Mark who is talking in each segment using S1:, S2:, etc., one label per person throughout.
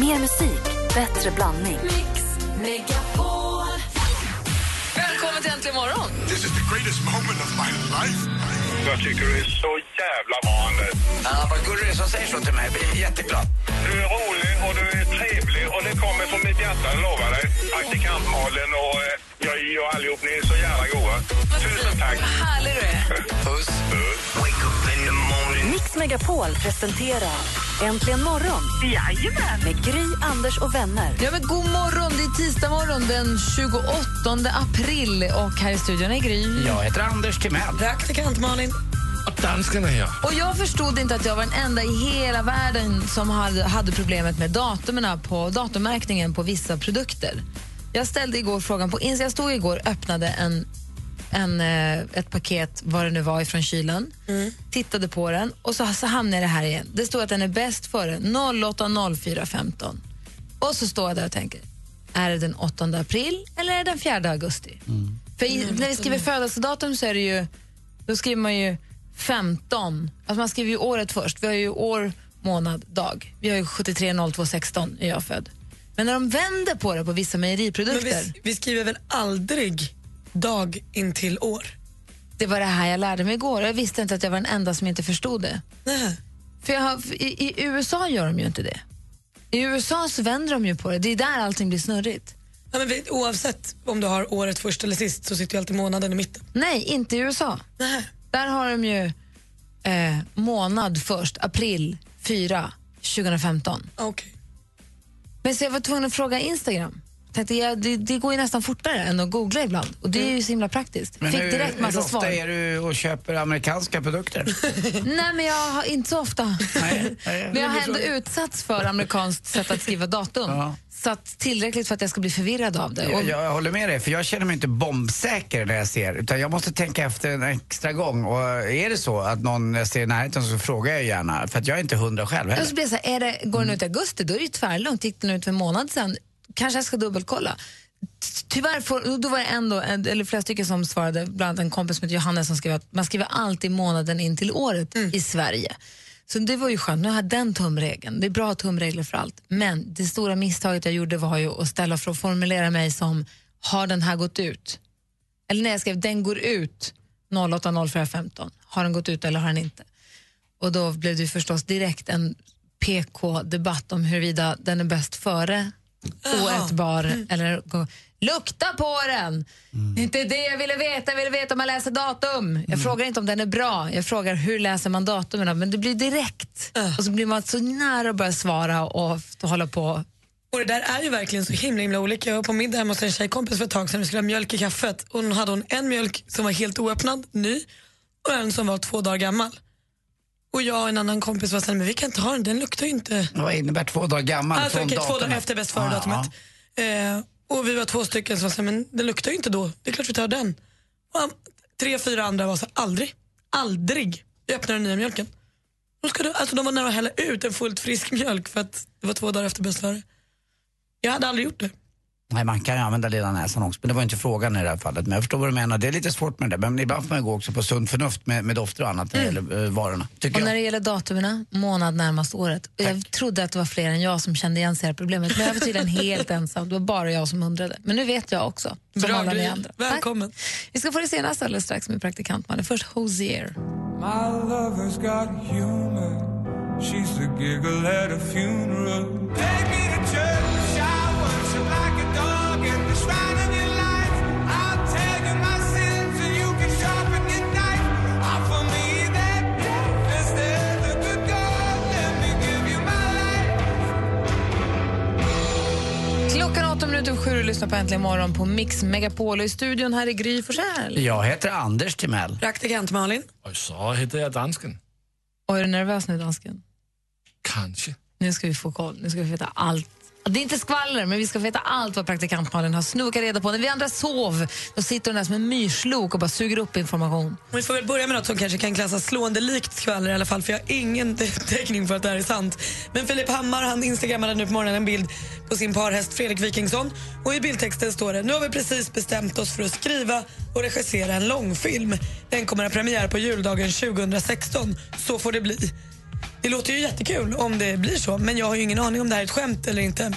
S1: Mer musik, bättre blandning.
S2: Välkommen till Äntligen morgon!
S3: This is the greatest moment of my life.
S4: Jag tycker du är så jävla Anders.
S5: Ja, vad gullig du är som säger så till mig. Jag blir jätteglad.
S4: Du är rolig och du är trevlig och det kommer från mitt hjärta, jag lovar dig. Praktikant Malin och eh, jag och allihop, ni är så jävla goa. Tusen tack.
S2: Härlig du är.
S5: Puss. Wake up in the morning.
S1: Mix Megapol presenterar Äntligen morgon Jajamän. med Gry, Anders och vänner.
S2: Ja, men god morgon! Det är tisdag morgon den 28 april och här i studion är Gry.
S5: Jag heter Anders Timell.
S2: Praktikant Malin.
S3: Och danskarna här.
S2: Och jag förstod inte att jag var den enda i hela världen som hade, hade problemet med datumen på datummärkningen på vissa produkter. Jag ställde igår frågan på Insta. Jag stod igår och öppnade en, en, eh, ett paket, vad det nu var, ifrån kylen. Tittade på den och så, så hamnade det här igen. Det står att den är bäst före 08.04.15. Och så står jag där och tänker, är det den 8 april eller är det den 4 augusti? För i, när vi skriver födelsedatum så är det ju, då skriver man ju 15. Alltså man skriver ju året först. Vi har ju år, månad, dag. Vi har ju 73 02 16 är jag född. Men när de vänder på det på vissa mejeriprodukter,
S6: vi, vi skriver väl aldrig dag in till år?
S2: det var det här jag lärde mig igår. Jag visste inte att jag var den enda som inte förstod det.
S6: Nej.
S2: För jag har, i, I USA gör de ju inte det. I USA så vänder de ju på det. Det är där allting blir snurrigt.
S6: Ja, men vi, oavsett om du har året först eller sist så sitter ju alltid månaden i mitten.
S2: Nej, inte i USA.
S6: Nej.
S2: Där har de ju eh, månad först, april 4, 2015.
S6: Okej.
S2: Men så jag var tvungen att fråga Instagram. Tänkte, jag, det, det går ju nästan fortare än att googla ibland. Och det är ju så himla praktiskt.
S5: Men
S2: Fick
S5: hur,
S2: direkt massa
S5: hur ofta
S2: svar.
S5: är du och köper amerikanska produkter?
S2: Nej, men jag har inte så ofta.
S5: Nej, nej.
S2: men jag har ändå utsatts för amerikanskt sätt att skriva datum.
S5: Ja.
S2: Så att tillräckligt för att jag ska bli förvirrad av det. Och,
S5: Jag, jag håller med dig, för jag känner mig inte bombsäker när jag ser. Utan jag måste tänka efter en extra gång. Och är det så att någon jag ser i närheten så frågar jag gärna. För att jag är inte hundra själv
S2: och
S5: heller.
S2: så blir jag så här, är det, går den ut i augusti, då är det ju tvärlugnt. Gick den ut för en månad sedan, kanske jag ska dubbelkolla. Tyvärr, får, då var det ändå, eller flera stycken som svarade, bland annat en kompis som heter Johannes som skrev att man skriver alltid månaden in till året i Sverige. Så det var ju skönt, nu har jag den tumregeln. Det är bra tumregler för allt. Men det stora misstaget jag gjorde var ju att ställa för att formulera mig som, har den här gått ut? Eller när jag skrev, den går ut 08.04.15. Har den gått ut eller har den inte? Och då blev det förstås direkt en PK-debatt om huruvida den är bäst före oätbar eller gå- lukta på den. Det är inte det jag ville veta, jag ville veta om man läser datum. Jag frågar inte om den är bra, jag frågar hur läser man datumen. Men det blir direkt. Och så blir man så nära att börja svara och hålla på.
S6: Och det där är ju verkligen så himla himla olika. Jag var på middag hemma hos en tjejkompis för ett tag sedan vi skulle ha mjölk i kaffet. Och hon hade hon en mjölk som var helt oöppnad, ny, och en som var två dagar gammal. Och jag och en annan kompis var såhär, men vi kan inte ha den, den luktar ju inte.
S5: Vad innebär två dagar gammal
S6: Alltså,
S5: från
S6: okej, två dagar efter bäst före
S5: Ja,
S6: datumet. Eh, och vi var två stycken som sa, men det luktar ju inte då, det är klart vi tar den. Och tre, fyra andra var så aldrig, aldrig öppnar den nya mjölken. Ska du, alltså, de var nära att hälla ut en fullt frisk mjölk för att det var två dagar efter bäst. Jag hade aldrig gjort det.
S5: Nej, man kan ju använda lilla näsan också, men det var inte frågan i det här fallet. Men jag förstår vad du menar, det är lite svårt med det. Men ibland får man gå också på sunt förnuft med, med dofter och annat när det gäller eh, varorna.
S2: Och när det gäller datumen, månad närmast året. Och jag trodde att det var fler än jag som kände igen sig här problemet. Men jag var tydligen helt ensam. Det var bara jag som undrade. Men nu vet jag också. Som
S6: Bra
S2: alla ni andra.
S6: Välkommen.
S2: Tack. Vi ska få det senaste alldeles strax med praktikantmannen. Först Hosier.
S7: My lover's got humor. She's the giggle at a funeral. Take
S2: 18 minuter och sju och lyssnar på Äntligen morgon på Mix Megapol. och I studion här är Gry Forssell.
S5: Jag heter Anders Timell.
S6: Praktikant Malin.
S3: Och så heter jag dansken.
S2: Och är du nervös nu, dansken?
S3: Kanske.
S2: Nu ska vi få koll. Nu ska vi veta allt det är inte skvaller, men vi ska få veta allt vad praktikant Malin har snokat reda på. När vi andra sov, då sitter hon där som en myrslok och bara suger upp information.
S6: Vi får väl börja med något som kanske kan klassas slående likt skvaller i alla fall för jag har ingen täckning för att det här är sant. Men Filip Hammar han instagrammade nu på morgonen en bild på sin parhäst Fredrik Wikingsson och i bildtexten står det Nu har vi precis bestämt oss för att skriva och regissera en långfilm. Den kommer att ha premiär på juldagen 2016. Så får det bli. Det låter ju jättekul om det blir så, men jag har ju ingen aning om det här är ett skämt eller inte.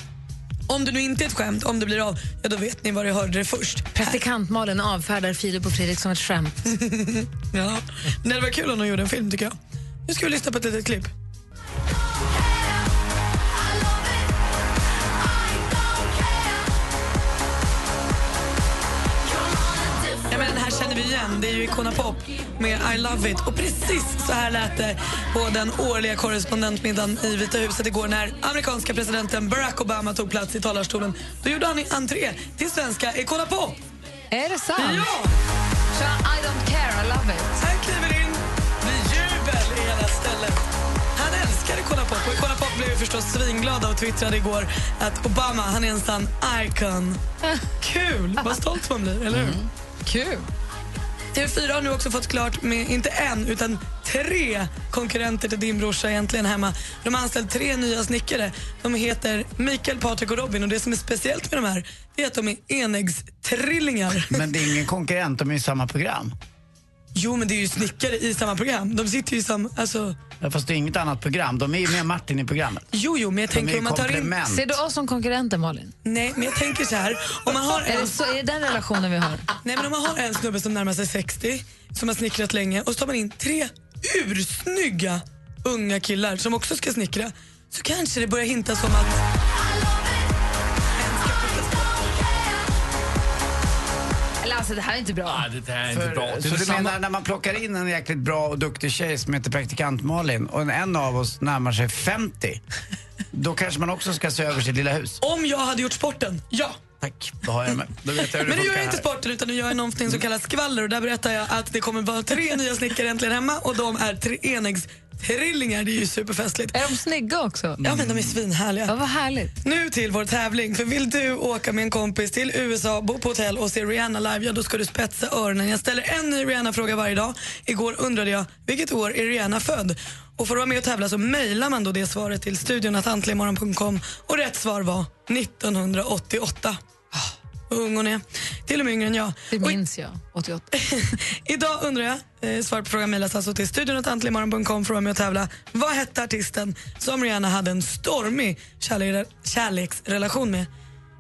S6: Om det nu inte är ett skämt, om det blir av, ja då vet ni var jag hörde det först.
S2: Praktikant Malin avfärdar Filip och Fredrik som ett skämt.
S6: Ja. Men det var kul om de gjorde en film tycker jag. Nu ska vi lyssna på ett litet klipp. Igen. Det är ju Icona Pop med I Love It. Och precis så här lät det på den årliga korrespondentmiddagen i Vita huset igår när amerikanska presidenten Barack Obama tog plats i talarstolen. Då gjorde han entré till svenska Icona Pop.
S2: Är det sant?
S6: Ja!
S2: Så I don't care, I love it.
S6: Han kliver in med jubel i hela stället. Han älskar Icona Pop och Icona Pop blev ju förstås svinglada och twittrade igår att Obama, han är en sann icon. Kul! Vad stolt man blir, eller hur?
S2: Kul.
S6: TV4 har nu också fått klart med inte en, utan tre konkurrenter till din brorsa egentligen hemma. De har anställt tre nya snickare. De heter Mikael, Patrik och Robin och det som är speciellt med de här är att de är enäggstrillingar.
S5: Men det är ingen konkurrent, de är i samma program.
S6: Jo, men det är ju snickare i samma program. De sitter ju i samma... Alltså,
S5: Fast det är inget annat program. De är ju med Martin i programmet.
S6: jo, jo, men jag tänker om man tar in...
S2: Ser du oss som konkurrenter, Malin?
S6: Nej, men jag tänker så här. Om man har
S2: Är
S6: en,
S2: det, så, är det den relationen vi har?
S6: nej, men om man har en snubbe som närmar sig 60, som har snickrat länge och så tar man in tre ursnygga unga killar som också ska snickra så kanske det börjar hintas om att
S2: alltså, det här är inte bra.
S3: Nej, det här är inte bra. Det är
S5: Så du
S3: samma-
S5: menar när man plockar in en jäkligt bra och duktig tjej som heter praktikant Malin och en av oss närmar sig 50, då kanske man också ska se över sitt lilla hus.
S6: om jag hade gjort sporten, ja.
S5: Tack, då har jag med. Då vet jag hur det
S6: Men nu gör jag inte
S5: här.
S6: sporten utan nu gör jag någonting som kallas skvaller och där berättar jag att det kommer vara tre nya snickare äntligen hemma och de är tre enäggstrillingar. Det är ju superfestligt.
S2: Är de snygga också?
S6: Ja men de är svinhärliga.
S2: Ja, vad härligt.
S6: Nu till vår tävling. För vill du åka med en kompis till USA, bo på hotell och se Rihanna live, ja då ska du spetsa öronen. Jag ställer en ny Rihanna-fråga varje dag. Igår undrade jag, vilket år är Rihanna född? Och för att vara med och tävla så mejlar man då det svaret till studion att antligenmorgon.com och rätt svar var 1988. Vad ung hon är. Till och med yngre än jag.
S2: Det
S6: Och i-
S2: minns jag. 88.
S6: Idag undrar jag, eh, svar på frågan mejlas alltså till studion att antligenmorgon.com för att vara med och tävla. Vad hette artisten som Rihanna hade en stormig kärlek, kärleksrelation med?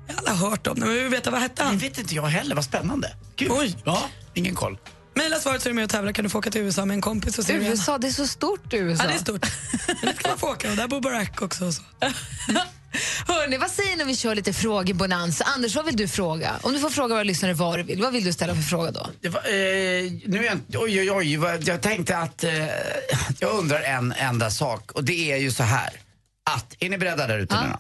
S6: Jag har alla hört om det, men vi vill veta vad hette
S5: Det
S6: han?
S5: vet inte jag heller, vad spännande. Kul.
S6: Oj.
S5: Ja, ingen koll.
S6: Mejla svaret så är du med och tävlar kan du få åka till USA med en kompis och se.
S2: USA, det är så stort USA.
S6: Ja, det är stort. Men det ska man få åka och där bor Barack också. och Så.
S2: Hörrni, vad säger ni om vi kör lite frågebonanza? Anders, vad vill du fråga? Om du får fråga våra lyssnare vad du vill, vad vill du ställa för fråga då?
S5: Det var, eh, nu är jag, oj, oj, oj, vad- jag tänkte att eh, jag undrar en enda sak och det är ju så här att, är ni beredda där ute nu då?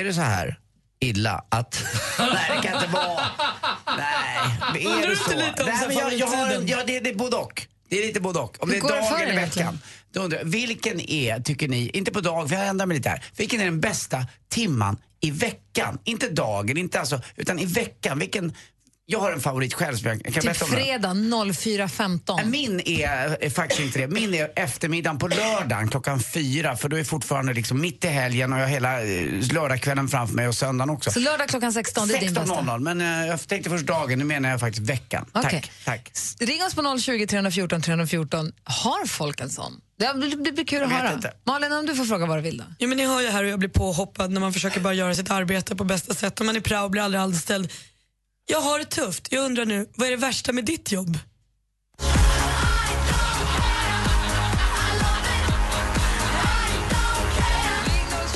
S5: Är det så här illa att, nej det kan inte vara, nej, är
S6: Undrar
S5: det
S6: du
S5: så?
S6: inte lite om
S5: nej, men jag, jag har en, ja, det, det är både och. Det är lite både och. Om
S2: Hur
S5: det är
S2: går det för
S5: dag eller
S2: egentligen?
S5: veckan. Då undrar jag, vilken är, tycker ni, inte på dag, för jag ändrar mig lite här. Vilken är den bästa timman i veckan? Inte dagen, inte alltså, utan i veckan. Vilken, jag har en favorit själv som jag kan
S2: Typ
S5: berätta om
S2: fredag 04.15.
S5: Min är, är faktiskt inte det. Min är eftermiddagen på lördagen klockan fyra för då är fortfarande liksom mitt i helgen och jag har hela eh, lördagskvällen framför mig och söndagen också.
S2: Så lördag klockan 16, det är din bästa.
S5: 16.00 men eh, jag tänkte först dagen, nu menar jag faktiskt veckan.
S2: Okej.
S5: Tack, tack.
S2: Ring oss på 020 314 314. Har folk en sån? Det blir, kul att höra.
S5: inte.
S2: Malin, om du får fråga vad du vill då?
S6: Jo, men ni hör ju här hur jag blir påhoppad när man försöker bara göra sitt arbete på bästa sätt och man är prao och blir aldrig anställd. Jag har det tufft. Jag undrar nu, vad är det värsta med ditt jobb?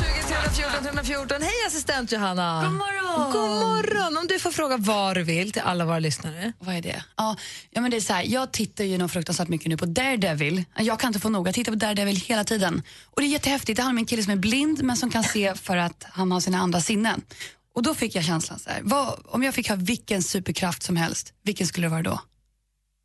S2: Ring 020 314 314. Hej assistent Johanna! God morgon! God morgon! Om du får fråga vad du vill till alla våra lyssnare.
S8: Vad är det? Ja, ja, men det är så här, jag tittar ju nog fruktansvärt mycket nu på Daredevil. Jag kan inte få nog, jag tittar på Daredevil hela tiden. Och det är jättehäftigt, det handlar om en kille som är blind men som kan se för att han har sina andra sinnen. Och då fick jag känslan så här, vad, om jag fick ha vilken superkraft som helst, vilken skulle det vara då?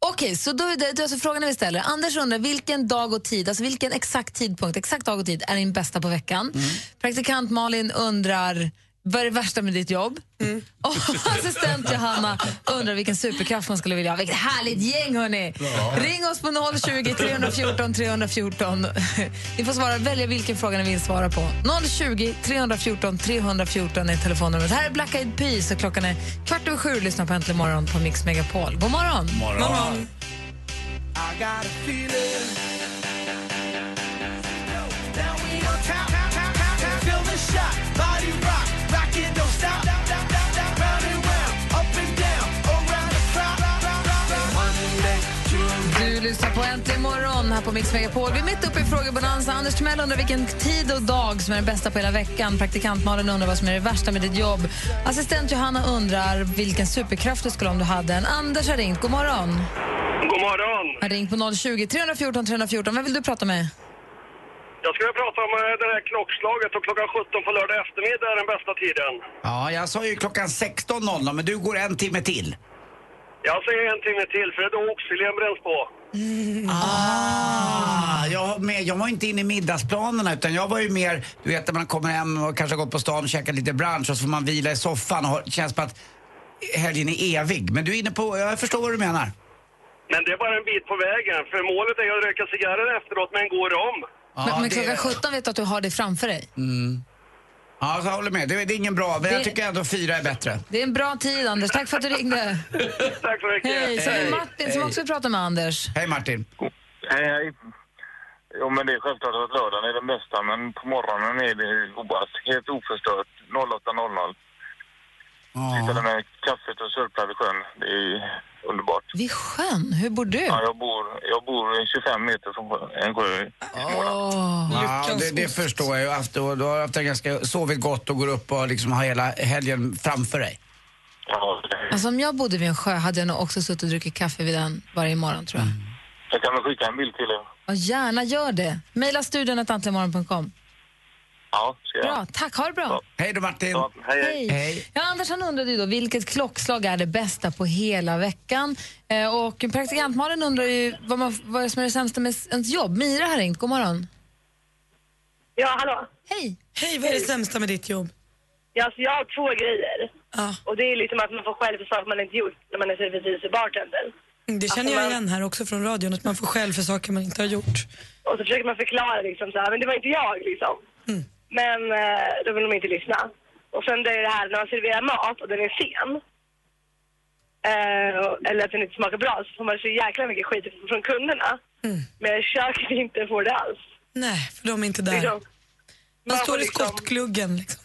S2: Okej, så då är det, det är alltså frågan vi ställer. Anders undrar vilken dag och tid, alltså vilken exakt tidpunkt, exakt dag och tid är din bästa på veckan. Praktikant Malin undrar vad är det värsta med ditt jobb? Och assistent Johanna undrar vilken superkraft man skulle vilja ha. Vilket härligt gäng hörni! Ring oss på 020 314 314. Ni får svara, välja vilken fråga ni vill svara på. 020 314 314 är telefonnumret. Här är Black Eyed Peas och klockan är kvart över sju. Lyssna på Äntligen morgon på Mix Megapol. God morgon!
S6: Morgon.
S7: town, town, town, town,
S2: Lyssnar på Äntligen morgon här på Mix Megapol. Vi är mitt uppe i frågebonanza. Anders Timell undrar vilken tid och dag som är den bästa på hela veckan. Praktikant Malin undrar vad som är det värsta med ditt jobb. Assistent Johanna undrar vilken superkraft du skulle ha om du hade en. Anders har ringt. God morgon.
S4: God morgon!
S2: Har ringt på 020 314 314. Vem vill du prata med?
S4: Jag skulle prata om eh, det här klockslaget och klockan 17 på lördag eftermiddag är den bästa tiden.
S5: Ja, jag sa ju klockan 16.00 men du går en timme till.
S4: Jag säger en timme till för det är då oxfilén bränns på.
S5: Ah, jag, med, jag var inte inne i middagsplanerna utan jag var ju mer, du vet när man kommer hem och kanske har gått på stan och käkat lite brunch och så får man vila i soffan och har- känns på att helgen är evig. Men du är inne på, jag förstår vad du menar.
S4: Men det är bara en bit på vägen för målet är att röka cigarrer efteråt med en god rom.
S5: Ja,
S2: men men
S5: det-
S2: klockan 17 vet du att du har det framför dig.
S5: Ja, jag håller med. Det, det är ingen bra, men jag
S2: Det-
S5: tycker ändå fyra är bättre.
S2: Det är en bra tid, Anders. Tack för att du ringde.
S4: Tack så mycket.
S2: Hej. Så är det Martin som också vill prata med Anders.
S5: Hej Martin.
S9: Hej, hej. Jo, men det är självklart att lördagen är den bästa, men på morgonen är det godast. Helt oförstört. 08.00. Sitta med kaffet och sörpla vid sjön. Det är underbart.
S2: Vid sjön? Hur bor du?
S9: Ja, jag, bor, jag bor 25 meter från sjö- en sjö.
S5: Ja, det, det förstår jag ju. Du har haft en ganska, sovit gott och går upp och liksom har hela helgen framför dig.
S9: Ja,
S2: Alltså, om jag bodde vid en sjö hade jag nog också suttit och druckit kaffe vid den varje morgon tror jag.
S9: jag kan väl skicka en bild till er.
S2: Ja, gärna gör det. Maila studion att antligenmorgon.com.
S9: Ja, ska jag.
S2: Bra, tack. Ha det bra.
S5: Hej då Martin.
S9: Ja, hej, hej.
S2: Hej. Ja, Anders han undrade ju då vilket klockslag är det bästa på hela veckan. Eh, och praktikantmalen undrar ju vad, man, vad som är det sämsta med ens jobb. Mira har ringt. God morgon.
S10: Ja, hallå.
S2: Hej.
S6: Hej, vad är det sämsta med ditt jobb?
S10: Ja, alltså, jag har två grejer.
S6: Ja.
S10: Och det är liksom att man får själv för saker man inte gjort när man är servitrice-bartender.
S6: Mm, Det känner jag igen här också från radion, att man får skäll för saker man inte har gjort.
S10: Och så försöker man förklara liksom så här, men det var inte jag liksom. Men eh, då vill de inte lyssna. Och sen det är det här när man serverar mat och den är sen. Eh, eller att den inte smakar bra så får man så jäkla mycket skit från kunderna. Men köket inte får det alls.
S6: Nej, för de är inte där.
S10: Liksom.
S6: Man
S10: får
S6: står i
S10: liksom-
S6: skottgluggen liksom.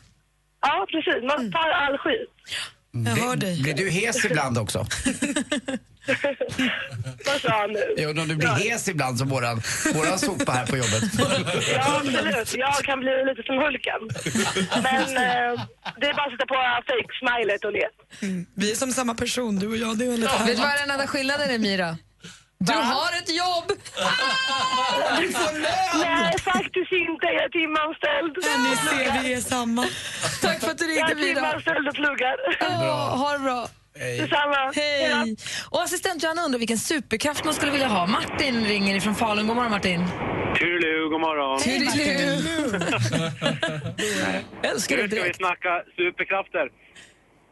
S10: Ja, precis. Man tar all skit.
S6: Jag hör dig.
S5: Blir du hes ibland också?
S10: Vad sa han nu?
S5: Jo, om du blir hes ibland som våran, våran sopa här på jobbet.
S10: Ja, absolut. Jag kan bli lite som Hulken. Men eh, det är bara att sätta på fake-smilet och le.
S6: Vi är som samma person, du och jag. Det är väldigt
S2: Vet du vad den enda skillnaden är, Mira? Du har ett jobb!
S10: Nej, faktiskt inte. Jag är timanställd.
S6: Ni ser, vi är samma.
S2: Tack för att du
S10: Jag
S2: ringde,
S10: är
S2: Mira.
S10: timanställd och pluggar.
S2: Ja, ha det bra.
S10: Detsamma.
S2: Hej. Och assistent Johanna undrar vilken superkraft man skulle vilja ha. Martin ringer ifrån Falun. God morgon, Martin.
S4: Tulu, god morgon.
S2: Jag älskar det
S4: Nu ska vi
S2: direkt.
S4: snacka superkrafter.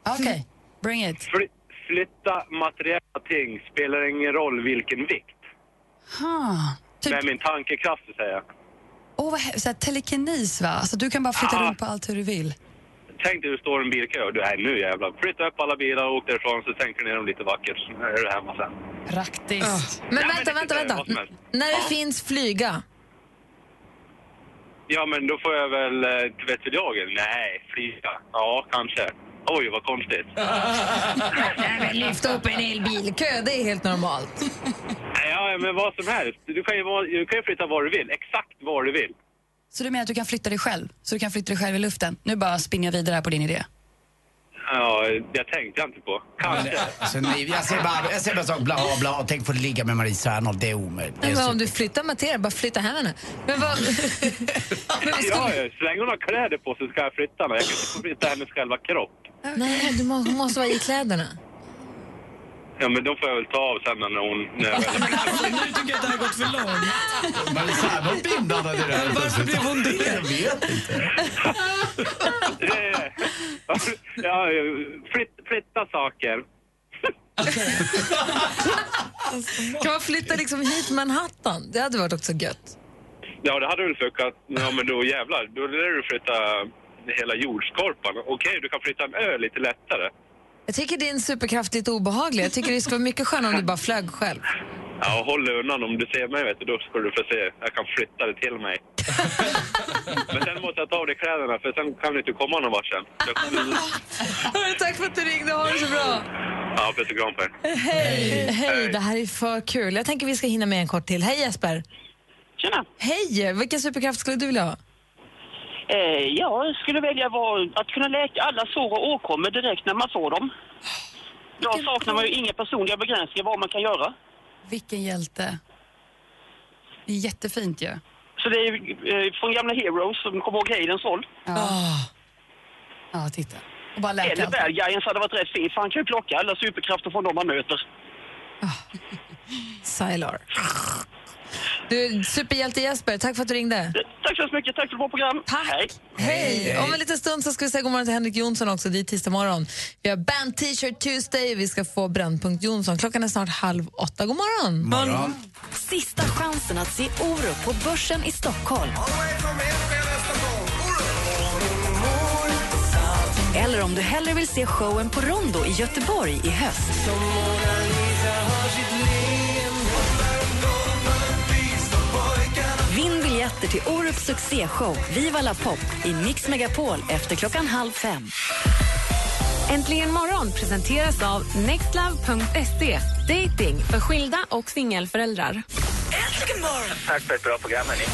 S8: Okej, bring it.
S4: Fly, flytta materiella ting spelar ingen roll vilken vikt.
S8: Ha. Typ,
S4: Med min tankekraft, så säger jag.
S8: åh, vad hä- så här, telekinis, va? Alltså, du kan bara flytta
S4: Ah.
S8: runt på allt hur du vill.
S4: Tänk dig du står i en bilkö och du är nu jävlar. Flytta upp alla bilar och åk därifrån så tänker ner dem lite vackert. Så är du hemma sen.
S8: Praktiskt.
S2: Men
S4: Ja, men
S2: vänta,
S4: det
S2: vänta, vänta. När det finns flyga.
S4: Ja, men då får jag väl, eh, vet väl jag? Nej, flyga. Ja, kanske. Oj, vad konstigt.
S2: Nej, men lyfta upp en hel bilkö, det är helt normalt.
S4: Ja, men vad som helst. Du kan ju, du kan ju flytta var du vill. Exakt var du vill.
S8: Så du menar att du kan flytta dig själv? Så du kan flytta dig själv i luften? Nu bara spinner jag vidare här på din idé.
S4: Ja, jag tänkte jag inte på. Kanske.
S5: Alltså, nej, jag ser bara, jag ser bara så bla bla, tänk få ligga med Marie Serneholt, det är omöjligt. Det är
S2: Men om du flyttar materia, bara flytta hem henne. Men vad... men skulle...
S4: ja, så länge hon har kläder på sig ska jag flytta henne. Jag kan inte få flytta hennes själva kropp.
S2: Nej, du må, hon måste vara i kläderna.
S4: Ja, men då får jag väl ta av sen när hon... När jag väl...
S6: Alltså, nu tycker jag att det här har gått för långt.
S5: Marie Serneholt blir inblandad i det här.
S6: Varför blev hon det?
S5: Jag vet inte.
S4: Det- ja, flyt, flytta saker.
S2: Kan man flytta liksom hit Manhattan? Det hade varit också gött.
S4: Ja, det hade väl funkat. Ja, men då jävlar. Då lär du flytta hela jordskorpan. Okej, du kan flytta en ö lite lättare.
S2: Jag tycker din superkraft är lite obehaglig. Jag tycker det skulle vara mycket skönare om du bara flög själv.
S11: Ja, håll dig undan. Om du ser mig, vet du, då ska du få se. Jag kan flytta det till mig. Men sen måste jag ta av dig kläderna, för sen kan du inte komma någon vart sen.
S2: Hörru, tack för att du ringde. Ha det så bra.
S11: Ja, puss och kram på er.
S2: Hej! Hej, det här är för kul. Jag tänker vi ska hinna med en kort till. Hej Jesper!
S12: Tjena!
S2: Hej! Vilken superkraft skulle du vilja ha?
S12: Eh, jag skulle välja var att kunna läka alla sår och åkommor direkt när man får dem. Jag saknar man ju inga personliga begränsningar vad man kan göra.
S8: Vilken hjälte. Det är jättefint ju.
S12: Så det är eh, från gamla Heroes som kommer ihåg Haydens roll.
S8: Ja. Ja, titta. Och bara läka
S12: Eller. Bad Guys hade varit rätt fint för han kan ju plocka alla superkrafter från de man möter.
S2: Sylar. Du, superhjälte Jesper, tack för att du ringde.
S12: Tack så mycket, tack för ett bra program.
S2: Tack.
S12: Hej.
S2: Hej! Om en liten stund så ska vi säga god morgon till Henrik Jonsson också. Det är tisdag morgon. Vi har Band T-shirt Tuesday. Vi ska få Brännpunkt Jonsson. Klockan är snart halv åtta. God morgon!
S1: Sista chansen att se Orup på Börsen i Stockholm. Eller om du hellre vill se showen på Rondo i Göteborg i höst. Vinn biljetter till Orups succéshow Viva la Pop i Mix Megapol efter klockan halv fem.
S13: Äntligen morgon presenteras av nextlove.se. Dating för skilda och singelföräldrar.
S11: Tack för ett bra program, hörni.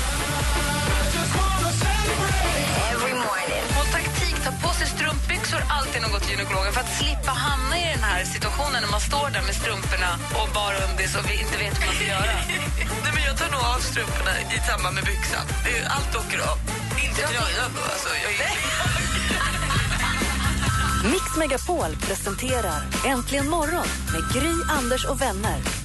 S2: Strumpbyxor alltid går till gynekologen för att slippa hamna i den här situationen när man står där med strumporna och bara undis och vi inte vet vad man ska göra.
S14: Nej, men jag tar nog av strumporna i samband med byxan. Det är- Allt åker av. Inte tröjan då. Alltså, jag är...
S1: Mix Megapol presenterar Äntligen morgon med Gry, Anders och vänner.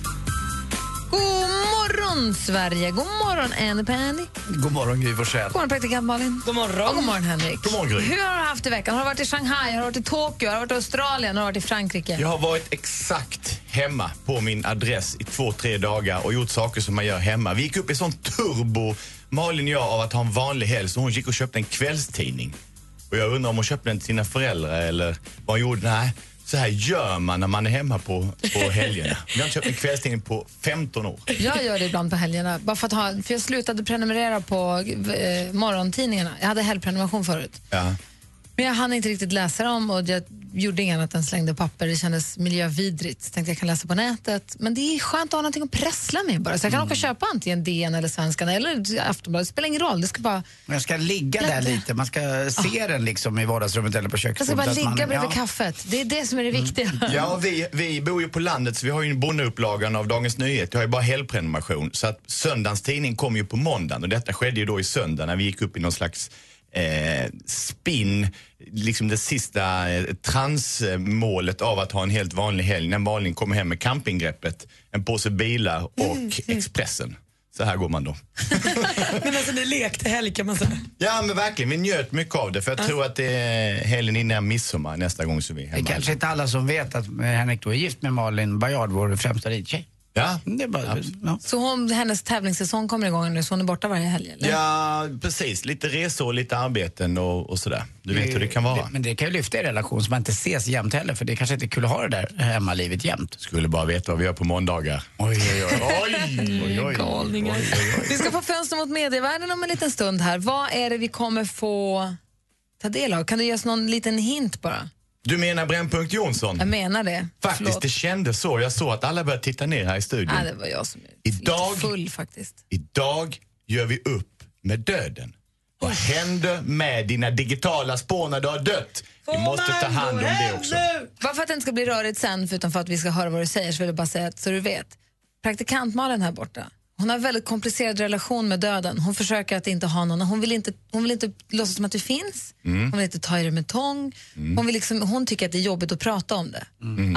S2: God morgon, Sverige! God morgon, Annie Penny.
S5: God morgon, Gry Forssell.
S2: God morgon, praktikant Malin. God morgon. Och god morgon, Henrik.
S15: God morgon, Gry.
S2: Hur har du haft i veckan? Har du varit i Shanghai, har du varit i Tokyo, har du varit i Australien, har du varit i Frankrike?
S15: Jag har varit exakt hemma på min adress i två, tre dagar och gjort saker som man gör hemma. Vi gick upp i sån turbo, Malin och jag, av att ha en vanlig helg så hon gick och köpte en kvällstidning. Och jag undrar om hon köpte den till sina föräldrar eller vad hon gjorde. Nej, så här gör man när man är hemma på, på helgerna. Jag har inte köpt en kvällstidning på 15 år.
S2: Jag gör det ibland på helgerna. Bara för, att ha, för jag slutade prenumerera på eh, morgontidningarna. Jag hade helgprenumeration förut.
S15: Ja.
S2: Men jag hann inte riktigt läsa dem och jag gjorde inget annat än slängde papper. Det kändes miljövidrigt. Så tänkte jag kan läsa på nätet. Men det är skönt att ha någonting att pressla med bara. Så jag kan
S5: Mm.
S2: åka och köpa antingen DN eller Svenskan eller Aftonbladet. Det spelar ingen roll. Det ska bara,
S5: Man ska ligga där
S2: Bläddra.
S5: lite, man ska se den liksom i vardagsrummet eller på
S2: jag ska
S5: köksbordet.
S2: bara
S5: så att
S2: ligga
S5: man-
S2: bredvid
S5: ja.
S2: kaffet. Det är det som är det viktiga.
S15: Ja, vi, vi bor ju på landet så vi har ju en bondeupplagan av Dagens Nyheter. Jag har ju bara helgprenumeration. Så att söndagens tidning kom ju på måndagen och detta skedde ju då i söndag när vi gick upp i någon slags eh, spinn, liksom det sista eh, transmålet av att ha en helt vanlig helg. När Malin kommer hem med campinggreppet, en påse bilar och Expressen. Så här går man då.
S6: Men alltså ni lekte helg kan man säga.
S15: Ja men verkligen, vi njöt mycket av det för jag tror att det är helgen innan midsommar nästa gång så vi är
S5: Det
S15: hemma.
S5: är kanske inte alla som vet att Henrik då är gift med Malin Bajard, vår främsta ridtjej.
S15: Ja.
S5: Det är bara, ja.
S2: Så hon, hennes tävlingssäsong kommer igång nu så hon är borta varje helg? Eller?
S15: Ja, precis. Lite resor lite arbeten och, och sådär. Du vet hur det kan vara.
S5: Men det kan ju lyfta i relation så man inte ses jämt heller för det kanske inte är kul att ha det där hemmalivet jämt.
S15: Skulle bara veta vad vi gör på måndagar.
S5: Oj, oj, oj.
S15: oj, oj, oj.
S2: Galningar. Vi ska få fönster mot medievärlden om en liten stund här. Vad är det vi kommer få ta del av? Kan du ge oss någon liten hint bara?
S15: Du menar Brännpunkt Jonsson?
S2: Jag menar det.
S15: Faktiskt,
S2: Förlåt.
S15: det kändes så. Jag såg att alla började titta ner här i studion.
S2: Nej, det var jag som
S15: Idag,
S2: full faktiskt.
S15: idag gör vi upp med döden. Vad händer med dina digitala spår när du har dött? Vi måste ta hand om det också.
S2: Bara för att det inte ska bli rörigt sen, förutom för att vi ska höra vad du säger, så vill jag bara säga att så du vet. Praktikantmalen här borta, hon har en väldigt komplicerad relation med döden. Hon försöker att inte ha någon, hon vill inte, hon vill inte låtsas som att det finns.
S15: Mm.
S2: Hon vill inte ta i det med tång. Hon, vill liksom, hon tycker att det är jobbigt att prata om det.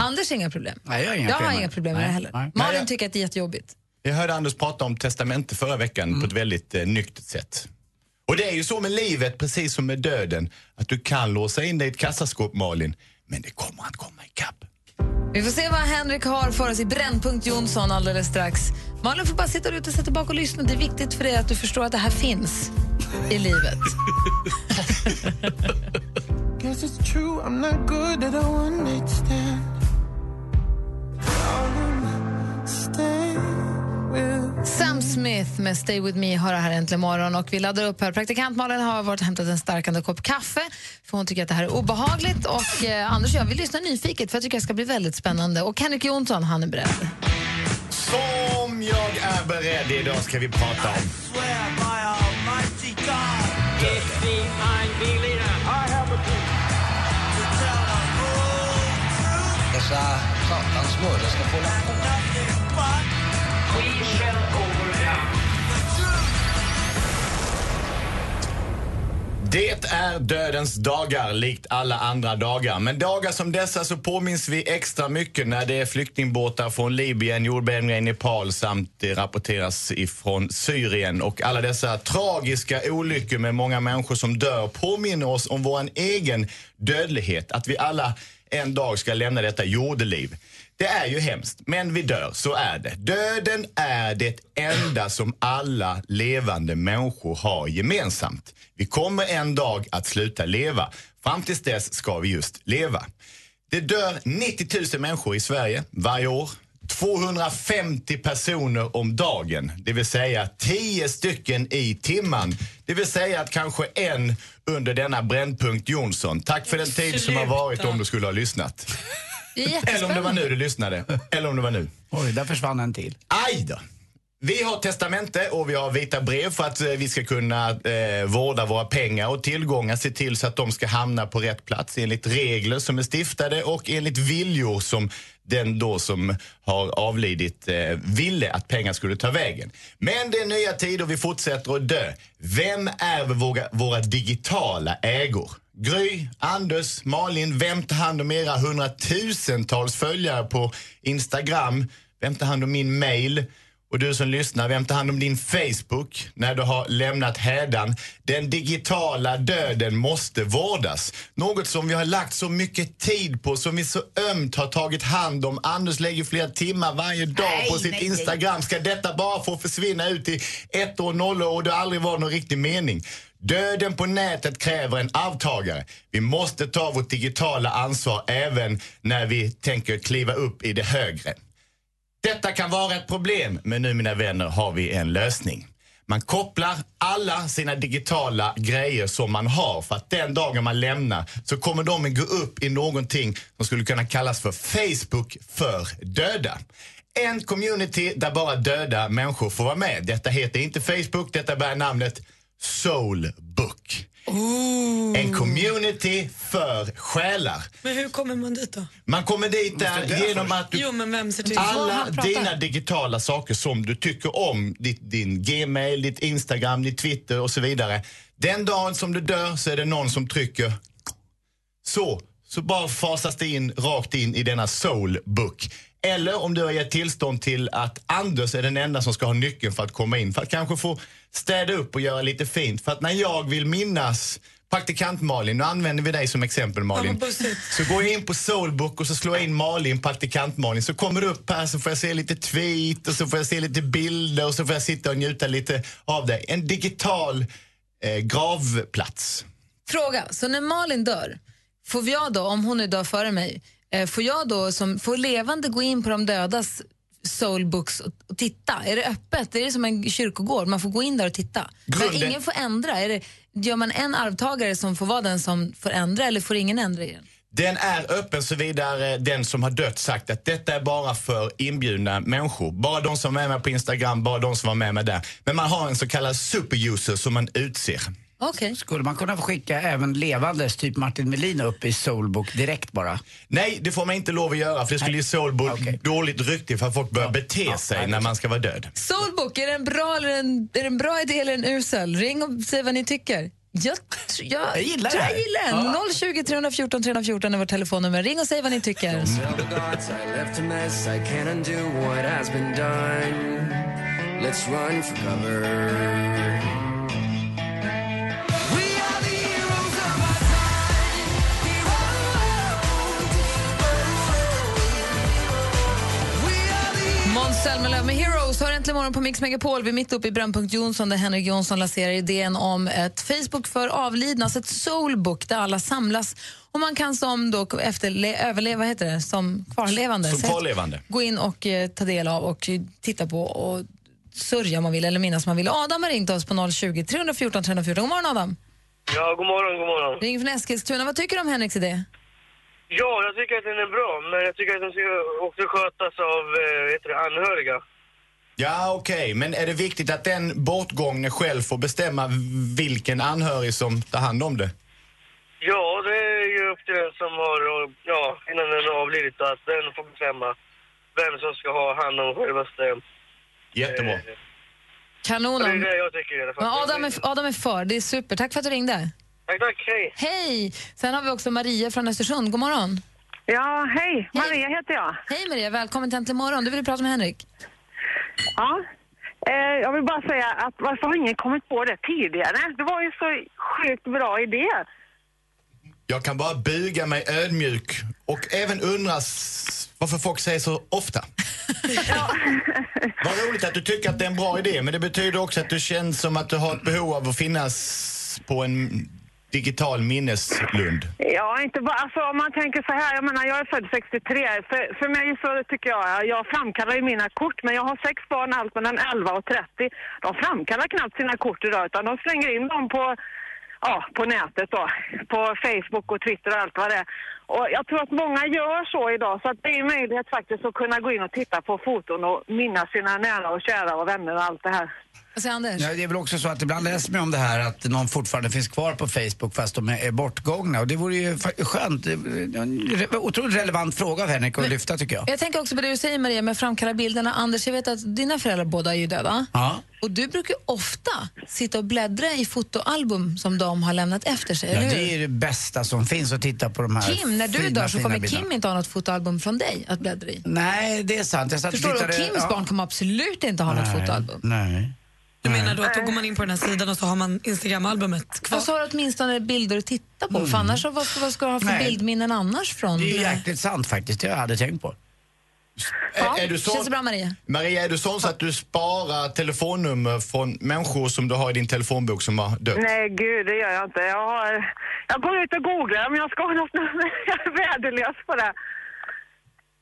S2: Anders har inga problem.
S5: Nej, jag har inga
S2: jag
S5: problem
S2: har
S5: med
S2: inga
S5: det.
S2: problem med det heller.
S5: nej.
S2: Malin
S15: jag-
S2: tycker att det är jättejobbigt.
S15: Jag hörde Anders prata om testamente förra veckan på ett väldigt eh, nyktert sätt. Och det är ju så med livet, precis som med döden, att du kan låsa in dig i ett kassaskåp, Malin, men det kommer att komma ikapp.
S2: Vi får se vad Henrik har för oss i Brännpunkt Jonsson alldeles strax. Malin får bara sitta ute och sätta bak och lyssna. Det är viktigt för dig att du förstår att det här finns i livet.
S7: Stay.
S2: Smith med Stay With Me har det här äntligen morgon och vi laddar upp här. Praktikant Malin har varit och hämtat en starkande kopp kaffe för hon tycker att det här är obehagligt och eh, Anders och jag vill lyssna nyfiket för jag tycker det ska bli väldigt spännande och Henrik Jonsson han är beredd.
S15: Som jag är beredd. Idag ska vi prata om
S16: Dessa satans mördare ska få
S15: Det är dödens dagar, likt alla andra dagar. Men dagar som dessa så påminns vi extra mycket när det är flyktingbåtar från Libyen, jordbävningar i Nepal samt det rapporteras ifrån Syrien. Och alla dessa tragiska olyckor med många människor som dör påminner oss om vår egen dödlighet. Att vi alla en dag ska lämna detta jordeliv. Det är ju hemskt, men vi dör. Så är det. Döden är det enda som alla levande människor har gemensamt. Vi kommer en dag att sluta leva. Fram tills dess ska vi just leva. Det dör 90 000 människor i Sverige varje år. 250 personer om dagen, det vill säga 10 stycken i timman. Det vill säga att kanske en under denna brännpunkt Jonsson. Tack för den tid som har varit om du skulle ha lyssnat. Eller om det var nu du lyssnade. Eller om det var nu.
S5: Oj, där försvann en till.
S15: Aj då. Vi har testamente och vi har vita brev för att eh, vi ska kunna eh, vårda våra pengar och tillgångar, se till så att de ska hamna på rätt plats enligt regler som är stiftade och enligt viljor som den då som har avlidit eh, ville att pengar skulle ta vägen. Men det är nya tider och vi fortsätter att dö. Vem ärver våra, våra digitala ägor? Gry, Anders, Malin, vem tar hand om era hundratusentals följare på Instagram? Vem tar hand om min mail? Och du som lyssnar, vem tar hand om din Facebook när du har lämnat hädan? Den digitala döden måste vårdas. Något som vi har lagt så mycket tid på, som vi så ömt har tagit hand om. Anders lägger flera timmar varje dag
S17: Nej,
S15: på sitt
S17: nej, nej.
S15: Instagram. Ska detta bara få försvinna ut i ett år, noll år och det aldrig var någon riktig mening? Döden på nätet kräver en arvtagare. Vi måste ta vårt digitala ansvar även när vi tänker kliva upp i det högre. Detta kan vara ett problem, men nu mina vänner har vi en lösning. Man kopplar alla sina digitala grejer som man har för att den dagen man lämnar så kommer de att gå upp i någonting som skulle kunna kallas för Facebook för döda. En community där bara döda människor får vara med. Detta heter inte Facebook, detta bär namnet Soulbook. En community för själar.
S6: Men hur kommer man dit då?
S15: Man kommer dit där genom att du
S6: Jo, men vem ser till?
S15: alla dina digitala saker som du tycker om, ditt, din Gmail, ditt Instagram, ditt Twitter och så vidare. Den dagen som du dör så är det någon som trycker så, så bara fasas det in rakt in i denna soulbook. Eller om du har gett tillstånd till att Anders är den enda som ska ha nyckeln för att komma in. För att kanske få städa upp och göra lite fint. För att när jag vill minnas praktikant Malin, nu använder vi dig som exempel Malin. Så går jag in på Soulbook och så slår jag in Malin, praktikant Malin. Så kommer det upp här så får jag se lite tweet och så får jag se lite bilder och så får jag sitta och njuta lite av dig. En digital eh, gravplats.
S2: Fråga, så när Malin dör, får jag då, om hon är död före mig, eh, får jag då som får levande gå in på de dödas soulbooks och, titta? Är det öppet? Är det som en kyrkogård? Man får gå in där och titta? Men
S15: Grunden-
S2: ingen får ändra? Är det, gör man en arvtagare som får vara den som får ändra eller får ingen ändra i den?
S15: Den är öppen så vidare den som har dött sagt att detta är bara för inbjudna människor. Bara de som är med på Instagram, bara de som var med mig där. Men man har en så kallad superuser som man utser.
S2: Okay.
S5: Skulle man kunna skicka även levandes, typ Martin Melin, upp i Soulbook direkt bara?
S15: Nej, det får man inte lov att göra för det skulle ge Soulbook dåligt rykte för att folk börjar bete sig när man ska vara död.
S2: Soulbook, är det en bra, eller en, är det en bra idé eller en usel? Ring och säg vad ni tycker. Jag, jag,
S5: Jag gillar
S2: tror
S5: det
S2: jag gillar den.
S5: Ja.
S2: 020 314 314 är vårt telefonnummer. Ring och säg vad ni tycker. Måns Zelmerlöw med Heroes har äntligen morgon på Mix Megapol. Vi är mitt uppe i Brännpunkt Jonsson där Henrik Jonsson lanserar idén om ett Facebook för avlidna, alltså ett soulbook där alla samlas och man kan som då efterle- överleva, heter det, som kvarlevande,
S15: Som
S2: så-
S15: kvarlevande.
S2: gå in och eh, ta del av och titta på och sörja om man vill eller minnas om man vill. Adam har ringt oss på 020 314 314. God morgon Adam.
S17: Ja, god morgon, god morgon.
S2: Ringer från Eskilstuna. Vad tycker du om Henriks idé?
S17: Ja, jag tycker att den är bra, men jag tycker att den ska också skötas av eh, vet du, anhöriga.
S15: Ja, okej. Men är det viktigt att den bortgångne själv får bestämma vilken anhörig som tar hand om det?
S17: Ja, det är ju upp till den som har, ja, innan den har avlidit, att den får bestämma vem som ska ha hand om självaste...
S15: Jättebra.
S2: Kanon.
S17: Det är det jag tycker i alla fall.
S2: Ja, Adam, är, Adam är för. Det är super. Tack för att du ringde.
S17: Tack, tack. Hej.
S2: Hej! Sen har vi också Maria från Östersund. God morgon.
S18: Ja, hej. Maria heter jag.
S2: Hej Maria, välkommen till Äntligen morgon. Du vill prata med Henrik.
S18: Ja. Eh, jag vill bara säga att varför har ingen kommit på det tidigare? Det var ju så sjukt bra idé.
S15: Jag kan bara buga mig ödmjuk och även undra varför folk säger så ofta. Vad roligt att du tycker att det är en bra idé, men det betyder också att du känns som att du har ett behov av att finnas på en digital minneslund.
S18: Ja, inte bara, alltså om man tänker så här, jag menar jag är född 63. För, för mig så tycker jag, jag framkallar ju mina kort, men jag har sex barn, allt mellan 11 och 30. De framkallar knappt sina kort idag, utan de slänger in dem på, ja, på nätet då. På Facebook och Twitter och allt vad det är. Och jag tror att många gör så idag, så att det är en möjlighet faktiskt att kunna gå in och titta på foton och minnas sina nära och kära och vänner och allt det här.
S2: Säger Anders?
S5: Ja, det är väl också så att ibland läser man om det här att någon fortfarande finns kvar på Facebook fast de är bortgångna. Och det vore ju skönt. En re- otroligt relevant fråga av Henrik att lyfta tycker jag.
S2: Jag tänker också på det du säger Maria med framkalla bilderna. Anders, jag vet att dina föräldrar båda är ju döda.
S5: Ja.
S2: Och du brukar ju ofta sitta och bläddra i fotoalbum som de har lämnat efter sig,
S5: Ja,
S2: eller hur?
S5: det är det bästa som finns att titta på de här
S2: Kim, när du
S5: fina,
S2: dör så kommer. Kim inte ha något fotoalbum från dig att bläddra i.
S5: Nej, det är sant. Jag satt
S2: Förstår du? Och Kims
S5: ja.
S2: barn kommer absolut inte ha något
S5: Nej,
S2: fotoalbum.
S5: Nej.
S6: Du menar då att då går man in på den här sidan och så har man Instagram-albumet kvar?
S2: Och så har du åtminstone bilder att titta på. För annars, vad, vad ska du ha för
S5: Nej.
S2: bildminnen annars från?
S5: Det är ju jäkligt sant faktiskt. Det jag aldrig tänkt på.
S2: Ja,
S15: Är, du
S2: Känns
S15: sån,
S2: bra Maria?
S15: Maria, är du sån så att du sparar telefonnummer från människor som du har i din telefonbok som har dött?
S18: Nej, gud, det gör jag inte. Jag, har, jag går ut och googlar om jag ska ha något nummer. Jag är värdelös på det.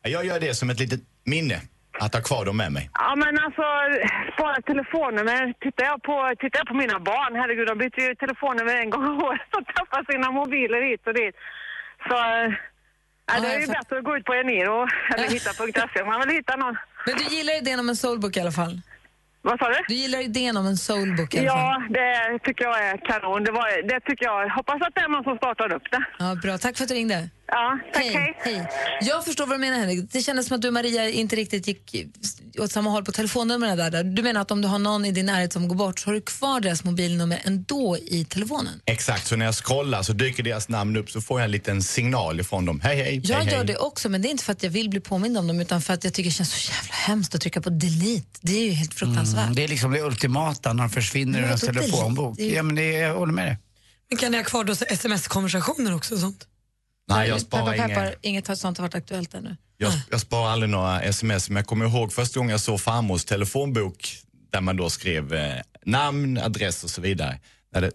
S15: Jag gör det som ett litet minne, att ha kvar dem med mig.
S18: Ja, men alltså, spara telefonnummer. Tittar jag på, tittar jag på mina barn, herregud, de byter ju telefonnummer en gång om året och tappar sina mobiler hit och dit. Så, ja, det är ju bättre att gå ut på Eniro eller hitta.se om man vill hitta någon.
S2: Men du gillar idén om en soulbook i alla fall?
S18: Vad sa du?
S2: Du gillar idén om en soulbook i alla fall?
S18: Ja, det tycker jag är kanon. Det, var, det tycker jag. Hoppas att det är någon som startar upp det.
S2: Ja, bra. Tack för att du ringde.
S18: Ja, tack.
S2: Hej. hej. Jag förstår vad du menar, Henrik. Det kändes som att du och Maria inte riktigt gick åt samma håll på telefonnumren där. Du menar att om du har någon i din närhet som går bort så har du kvar deras mobilnummer ändå i telefonen?
S15: Exakt, så när jag scrollar så dyker deras namn upp så får jag en liten signal ifrån dem. Hej, hej,
S2: Jag
S15: hej,
S2: gör
S15: hej.
S2: det också, men det är inte för att jag vill bli påmind om dem utan för att jag tycker det känns så jävla hemskt att trycka på delete. Det är ju helt fruktansvärt.
S5: Mm, det är liksom det ultimata när de försvinner ur
S2: Men
S5: ens telefonbok.
S2: det är-
S5: Ja, men det är, jag håller med dig.
S6: Men kan ni ha kvar då sms-konversationer också och sånt?
S15: Nej, jag sparar
S2: Peppar,
S15: inga.
S2: peppar, inget sånt har varit aktuellt ännu.
S15: Jag, jag sparar aldrig några sms, men jag kommer ihåg första gången jag såg farmors telefonbok där man då skrev eh, namn, adress och så vidare. När det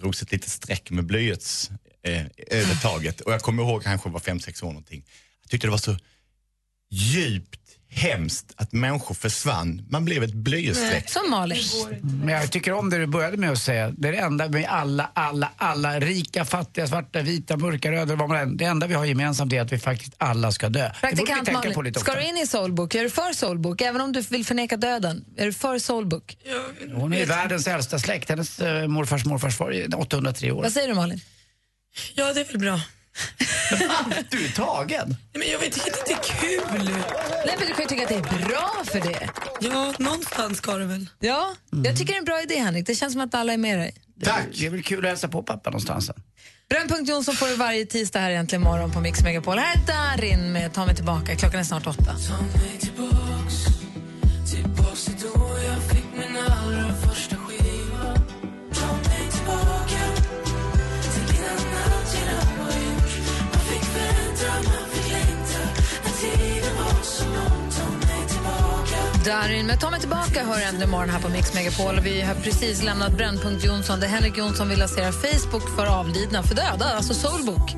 S15: drogs ett litet streck med blyerts eh, över taget. Och jag kommer ihåg kanske var fem sex år någonting. Jag tyckte det var så djupt hemskt att människor försvann. Man blev ett blyertsstreck.
S2: Som Malin.
S5: Men jag tycker om det du började med att säga. Det är det enda med alla, alla, alla, rika, fattiga, svarta, vita, mörka, röda, vad man än. Det enda vi har gemensamt är att vi faktiskt alla ska dö.
S2: Praktikant
S5: tänka på
S2: Malin,
S5: lite
S2: ska du in i soulbook? Är du för soulbook? Även om du vill förneka döden, är du för soulbook?
S5: Hon är världens äldsta släkt. Hennes eh, morfars morfars var ju 803 år.
S2: Vad säger du Malin?
S6: Ja, det är väl bra.
S5: Du är tagen.
S6: Nej, men jag vet inte, det är kul.
S2: Nej, men du kan ju tycka att det är bra för det.
S6: Ja, någonstans ska det väl.
S2: Ja, jag tycker det är en bra idé Henrik. Det känns som att alla är med dig.
S5: Tack! Det är väl kul att hälsa på pappa någonstans sen.
S2: Brännpunkt Jonsson får du varje tisdag här egentligen morgon på Mix Megapol. Här är Darin med Ta mig tillbaka. Klockan är snart åtta. Darin med Ta mig tillbaka hör äntligen morgon här på Mix Megapol. Vi har precis lämnat Brännpunkt Jonsson där Henrik Jonsson vill lansera Facebook för avlidna, för döda, alltså Soulbook.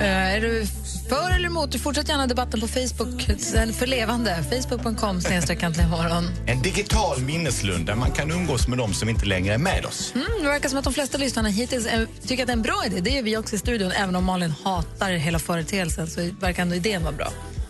S2: Eh, är du För eller emot? Du fortsätter gärna debatten på Facebook, för levande. Facebook.com morgon.
S15: En digital minneslund där man kan umgås med de som inte längre är med oss.
S2: Mm, det verkar som att de flesta lyssnarna hittills eh, tycker att det är en bra idé. Det är vi också i studion. Även om Malin hatar hela företeelsen så verkar ändå idén vara bra.